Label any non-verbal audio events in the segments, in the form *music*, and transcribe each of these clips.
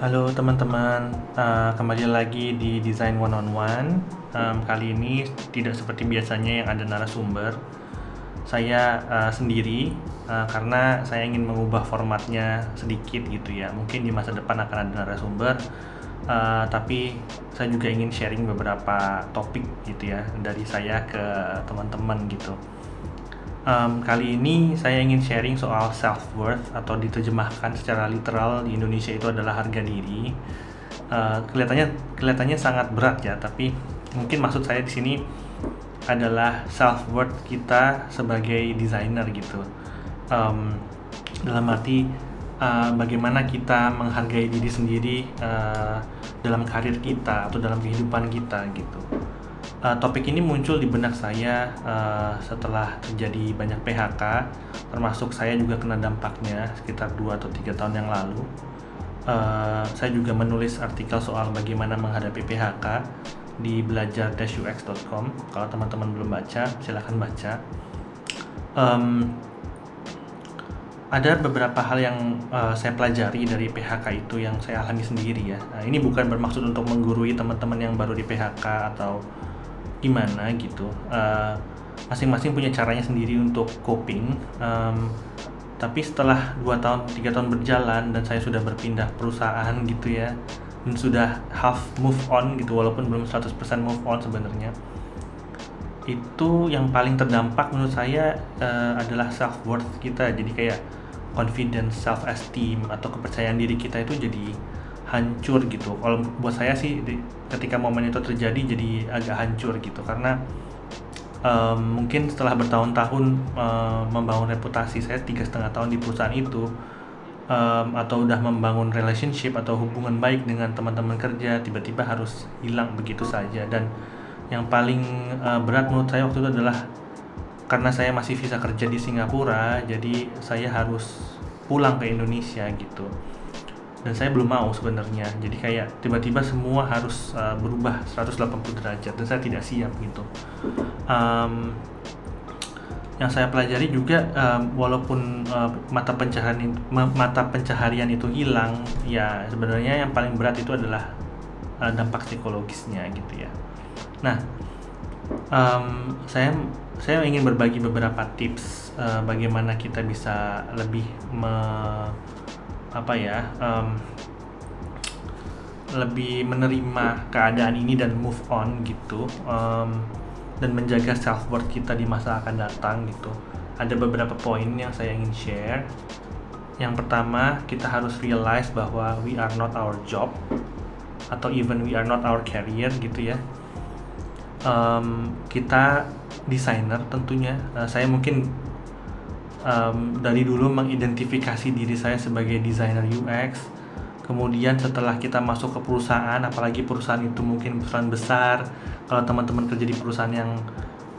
Halo teman-teman, uh, kembali lagi di Design One on One. Kali ini tidak seperti biasanya yang ada narasumber. Saya uh, sendiri uh, karena saya ingin mengubah formatnya sedikit gitu ya. Mungkin di masa depan akan ada narasumber, uh, tapi saya juga ingin sharing beberapa topik gitu ya dari saya ke teman-teman gitu. Um, kali ini saya ingin sharing soal self worth atau diterjemahkan secara literal di Indonesia itu adalah harga diri. Uh, kelihatannya kelihatannya sangat berat ya, tapi mungkin maksud saya di sini adalah self worth kita sebagai desainer gitu. Um, dalam arti uh, bagaimana kita menghargai diri sendiri uh, dalam karir kita atau dalam kehidupan kita gitu uh, topik ini muncul di benak saya uh, setelah terjadi banyak PHK, termasuk saya juga kena dampaknya sekitar 2 atau tiga tahun yang lalu. Uh, saya juga menulis artikel soal bagaimana menghadapi PHK di belajar-ux.com. Kalau teman-teman belum baca, silahkan baca. Um, ada beberapa hal yang uh, saya pelajari dari PHK itu yang saya alami sendiri ya. Nah, ini bukan bermaksud untuk menggurui teman-teman yang baru di PHK atau gimana gitu uh, masing-masing punya caranya sendiri untuk coping um, tapi setelah 2 tahun tiga tahun berjalan dan saya sudah berpindah perusahaan gitu ya dan sudah half move on gitu walaupun belum 100% move on sebenarnya itu yang paling terdampak menurut saya uh, adalah self worth kita. Jadi kayak confidence self esteem atau kepercayaan diri kita itu jadi hancur gitu. Kalau buat saya sih ketika momen itu terjadi jadi agak hancur gitu. Karena um, mungkin setelah bertahun-tahun um, membangun reputasi saya tiga setengah tahun di perusahaan itu um, atau udah membangun relationship atau hubungan baik dengan teman-teman kerja tiba-tiba harus hilang begitu saja. Dan yang paling uh, berat menurut saya waktu itu adalah karena saya masih visa kerja di Singapura jadi saya harus pulang ke Indonesia gitu dan saya belum mau sebenarnya. Jadi kayak tiba-tiba semua harus uh, berubah 180 derajat dan saya tidak siap gitu. Um, yang saya pelajari juga um, walaupun uh, mata pencaharian mata pencaharian itu hilang ya sebenarnya yang paling berat itu adalah uh, dampak psikologisnya gitu ya. Nah um, saya saya ingin berbagi beberapa tips uh, bagaimana kita bisa lebih me apa ya um, lebih menerima keadaan ini dan move on gitu um, dan menjaga self worth kita di masa akan datang gitu. Ada beberapa poin yang saya ingin share. Yang pertama kita harus realize bahwa we are not our job atau even we are not our career gitu ya. Um, kita desainer tentunya. Uh, saya mungkin um, dari dulu mengidentifikasi diri saya sebagai desainer UX kemudian setelah kita masuk ke perusahaan apalagi perusahaan itu mungkin perusahaan besar kalau teman-teman kerja di perusahaan yang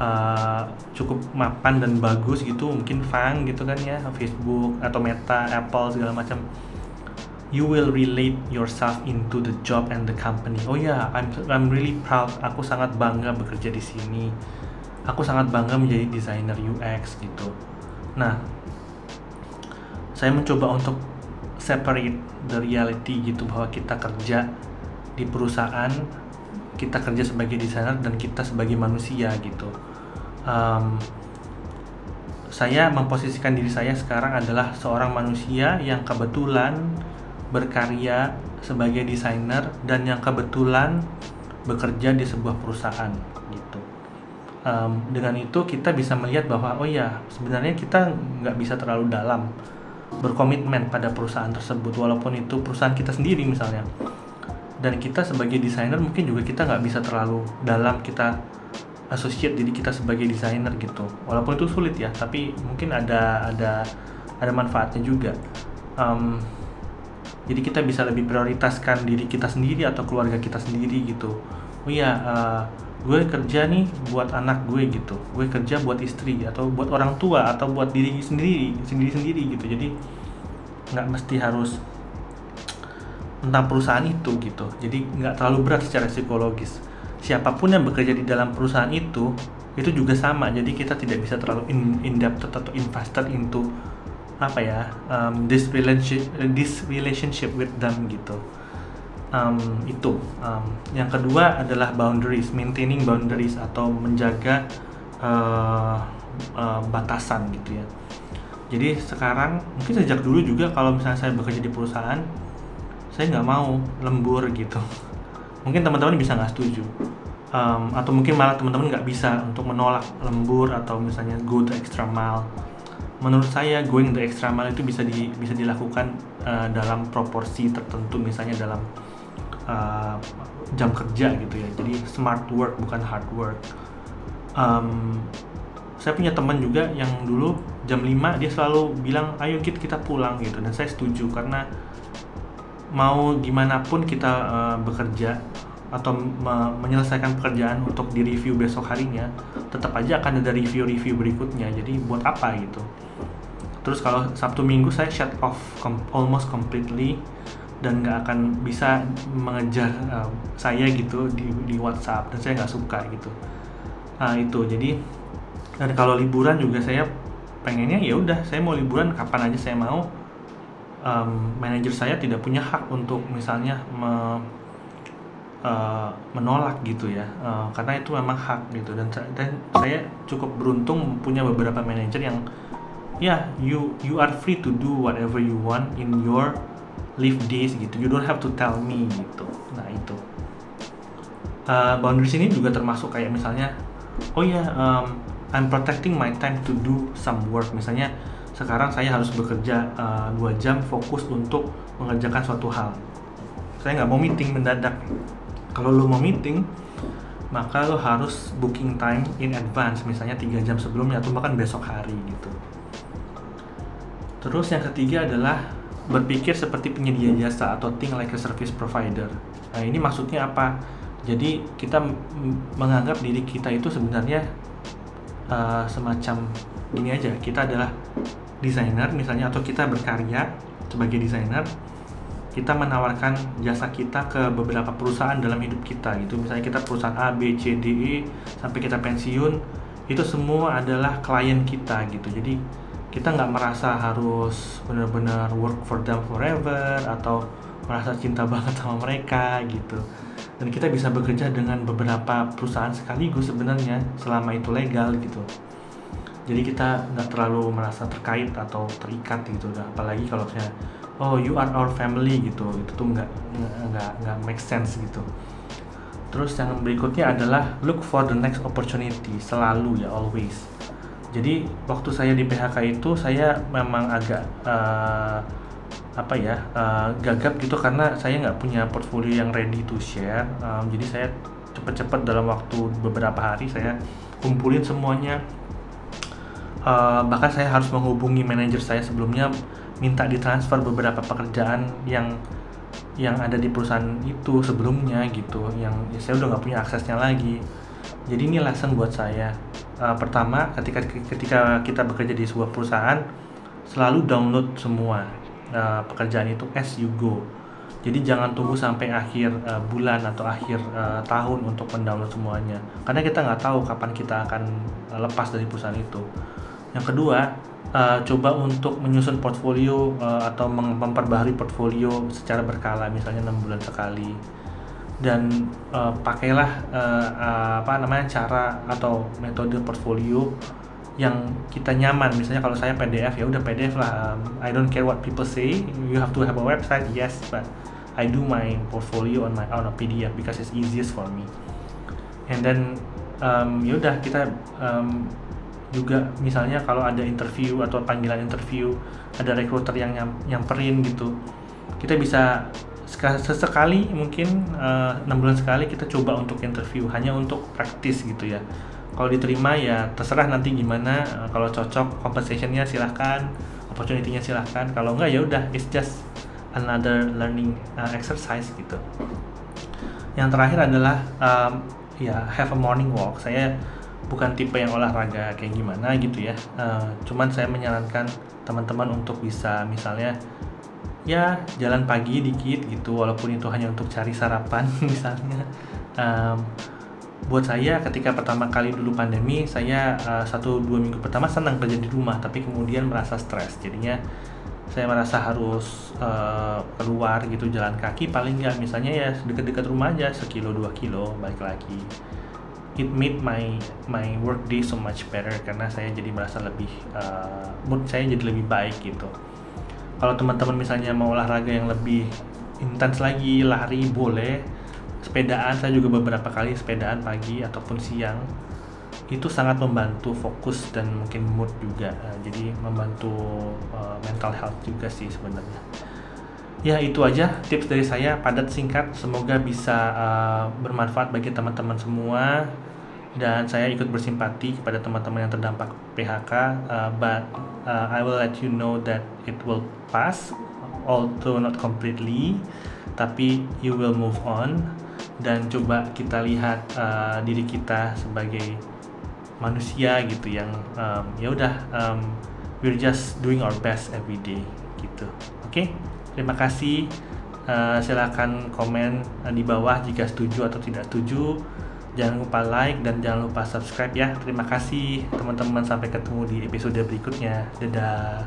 uh, cukup mapan dan bagus gitu mungkin Fang gitu kan ya Facebook atau Meta Apple segala macam. You will relate yourself into the job and the company. Oh ya yeah, I'm I'm really proud. Aku sangat bangga bekerja di sini. Aku sangat bangga menjadi desainer UX gitu Nah, saya mencoba untuk separate the reality gitu bahwa kita kerja di perusahaan, kita kerja sebagai desainer dan kita sebagai manusia gitu. Um, saya memposisikan diri saya sekarang adalah seorang manusia yang kebetulan berkarya sebagai desainer dan yang kebetulan bekerja di sebuah perusahaan um, dengan itu kita bisa melihat bahwa oh ya sebenarnya kita nggak bisa terlalu dalam berkomitmen pada perusahaan tersebut walaupun itu perusahaan kita sendiri misalnya. Dan kita sebagai desainer mungkin juga kita nggak bisa terlalu dalam kita associate diri kita sebagai desainer gitu. Walaupun itu sulit ya tapi mungkin ada ada ada manfaatnya juga. Um, jadi kita bisa lebih prioritaskan diri kita sendiri atau keluarga kita sendiri gitu oh iya uh, gue kerja nih buat anak gue gitu. Gue kerja buat istri atau buat orang tua atau buat diri sendiri sendiri sendiri gitu. Jadi nggak mesti harus tentang perusahaan itu gitu. Jadi nggak terlalu berat secara psikologis. Siapa pun yang bekerja di dalam perusahaan itu itu juga sama. Jadi kita tidak bisa terlalu in, in depth atau invested into apa ya um, this relationship this relationship with them gitu um, itu. Um, yang kedua adalah boundaries maintaining boundaries atau menjaga uh, uh, batasan gitu ya. Jadi sekarang mungkin sejak dulu juga kalau misalnya saya bekerja di perusahaan saya nggak mau lembur gitu. *laughs* Mungkin teman-teman bisa nggak setuju. Um, atau mungkin malah teman-teman nggak bisa untuk menolak lembur atau misalnya go the extra mile. Menurut saya going the extra mile itu bisa di bisa dilakukan uh, dalam proporsi tertentu misalnya dalam uh, jam kerja gitu ya. Jadi smart work bukan hard work. Um, saya punya teman juga yang dulu jam 5 dia selalu bilang ayo kita kita pulang gitu. Dan saya setuju karena mau gimana pun kita uh, bekerja atau me menyelesaikan pekerjaan untuk di review besok harinya tetap aja akan ada review-review berikutnya. Jadi buat apa gitu? Terus kalau Sabtu Minggu saya shut off com almost completely dan nggak akan bisa mengejar uh, saya gitu di, di WhatsApp dan saya nggak suka gitu. Nah itu. Jadi dan kalau liburan juga saya pengennya ya udah saya mau liburan kapan aja saya mau. Um, manajer saya tidak punya hak untuk misalnya me, uh, menolak gitu ya. Uh, karena itu memang hak gitu. Dan dan saya cukup beruntung punya beberapa manajer yang ya yeah, you you are free to do whatever you want in your live days gitu. You don't have to tell me gitu. Nah itu. Uh, boundaries ini juga termasuk kayak misalnya oh ya yeah, um, I'm protecting my time to do some work. Misalnya sekarang saya harus bekerja uh, dua jam fokus untuk mengerjakan suatu hal. Saya nggak mau meeting mendadak. Kalau lo mau meeting maka lo harus booking time in advance. Misalnya tiga jam sebelumnya atau bahkan besok hari gitu. Terus yang ketiga adalah berpikir seperti penyedia jasa atau think like a service provider. Nah ini maksudnya apa? Jadi kita menganggap diri kita itu sebenarnya uh, semacam gini aja. Kita adalah desainer misalnya atau kita berkarya sebagai desainer. Kita menawarkan jasa kita ke beberapa perusahaan dalam hidup kita gitu. Misalnya kita perusahaan A B C D E sampai kita pensiun itu semua adalah klien kita gitu. Jadi kita nggak merasa harus benar-benar work for them forever atau merasa cinta *laughs* banget sama mereka gitu. Dan kita bisa bekerja dengan beberapa perusahaan sekaligus sebenarnya selama itu legal gitu. Jadi kita nggak terlalu merasa terkait atau terikat gitu. Apalagi kalau misalnya oh you are our family gitu. Itu tuh nggak nggak nggak make sense gitu. Terus yang berikutnya adalah look for the next opportunity. Selalu ya always jadi waktu saya di PHK itu saya memang agak uh, apa ya uh, gagap gitu karena saya nggak punya portfolio yang ready to share. Um, jadi saya cepet-cepet dalam waktu beberapa hari saya kumpulin semuanya. Uh, bahkan saya harus menghubungi manajer saya sebelumnya minta ditransfer beberapa pekerjaan yang yang ada di perusahaan itu sebelumnya gitu yang ya saya udah nggak punya aksesnya lagi. Jadi ini lesson buat saya uh, pertama ketika ketika kita bekerja di sebuah perusahaan selalu download semua uh, pekerjaan itu as you go. Jadi jangan tunggu sampai akhir uh, bulan atau akhir uh, tahun untuk mendownload semuanya. Karena kita nggak tahu kapan kita akan lepas dari perusahaan itu. Yang kedua, uh, coba untuk menyusun portfolio uh, atau memperbaharui portfolio secara berkala, misalnya enam bulan sekali. Dan uh, pakailah uh, uh, apa namanya cara atau metode portfolio yang kita nyaman. Misalnya kalau saya PDF ya udah PDF lah. Um, I don't care what people say. You have to have a website, yes, but I do my portfolio on my on a PDF because it's easiest for me. And then um, ya udah kita um, juga misalnya kalau ada interview atau panggilan interview ada recruiter yang nyam, nyamperin gitu kita bisa sesekali mungkin eh, enam bulan sekali kita coba untuk interview hanya untuk praktis gitu ya. Kalau diterima ya terserah nanti gimana uh, kalau cocok compensationnya silahkan opportunity-nya silahkan. Kalau enggak ya udah it's just another learning uh, exercise gitu. Yang terakhir adalah um, ya have a morning walk. Saya bukan tipe yang olahraga kayak gimana gitu ya. Uh, cuman saya menyarankan teman-teman untuk bisa misalnya ya jalan pagi dikit gitu walaupun itu hanya untuk cari sarapan *laughs* misalnya. Um, buat saya ketika pertama kali dulu pandemi saya uh, satu dua minggu pertama senang kerja di rumah tapi kemudian merasa stres. Jadinya saya merasa harus uh, keluar gitu jalan kaki paling nggak. Misalnya ya dekat-dekat rumah aja sekilo dua kilo balik lagi. It made my my work day so much better karena saya jadi merasa lebih uh, mood saya jadi lebih baik gitu kalau teman-teman misalnya mau olahraga yang lebih intens lagi lari boleh. Sepedaan saya juga beberapa kali sepedaan pagi ataupun siang. Itu sangat membantu fokus dan mungkin mood juga. Uh, jadi membantu uh, mental health juga sih sebenarnya. Ya itu aja tips dari saya. Padat singkat. Semoga bisa uh, bermanfaat bagi teman-teman semua dan saya ikut bersimpati kepada teman-teman yang terdampak PHK uh, but uh, I will let you know that it will pass although not completely tapi you will move on. Dan coba kita lihat uh, diri kita sebagai manusia gitu yang um, ya udah um, we're just doing our best every day gitu. Oke? Okay? terima kasih. Uh, silakan komen di bawah jika setuju atau tidak setuju jangan lupa like dan jangan lupa subscribe ya. Terima kasih teman-teman. Sampai ketemu di episode berikutnya. Dadah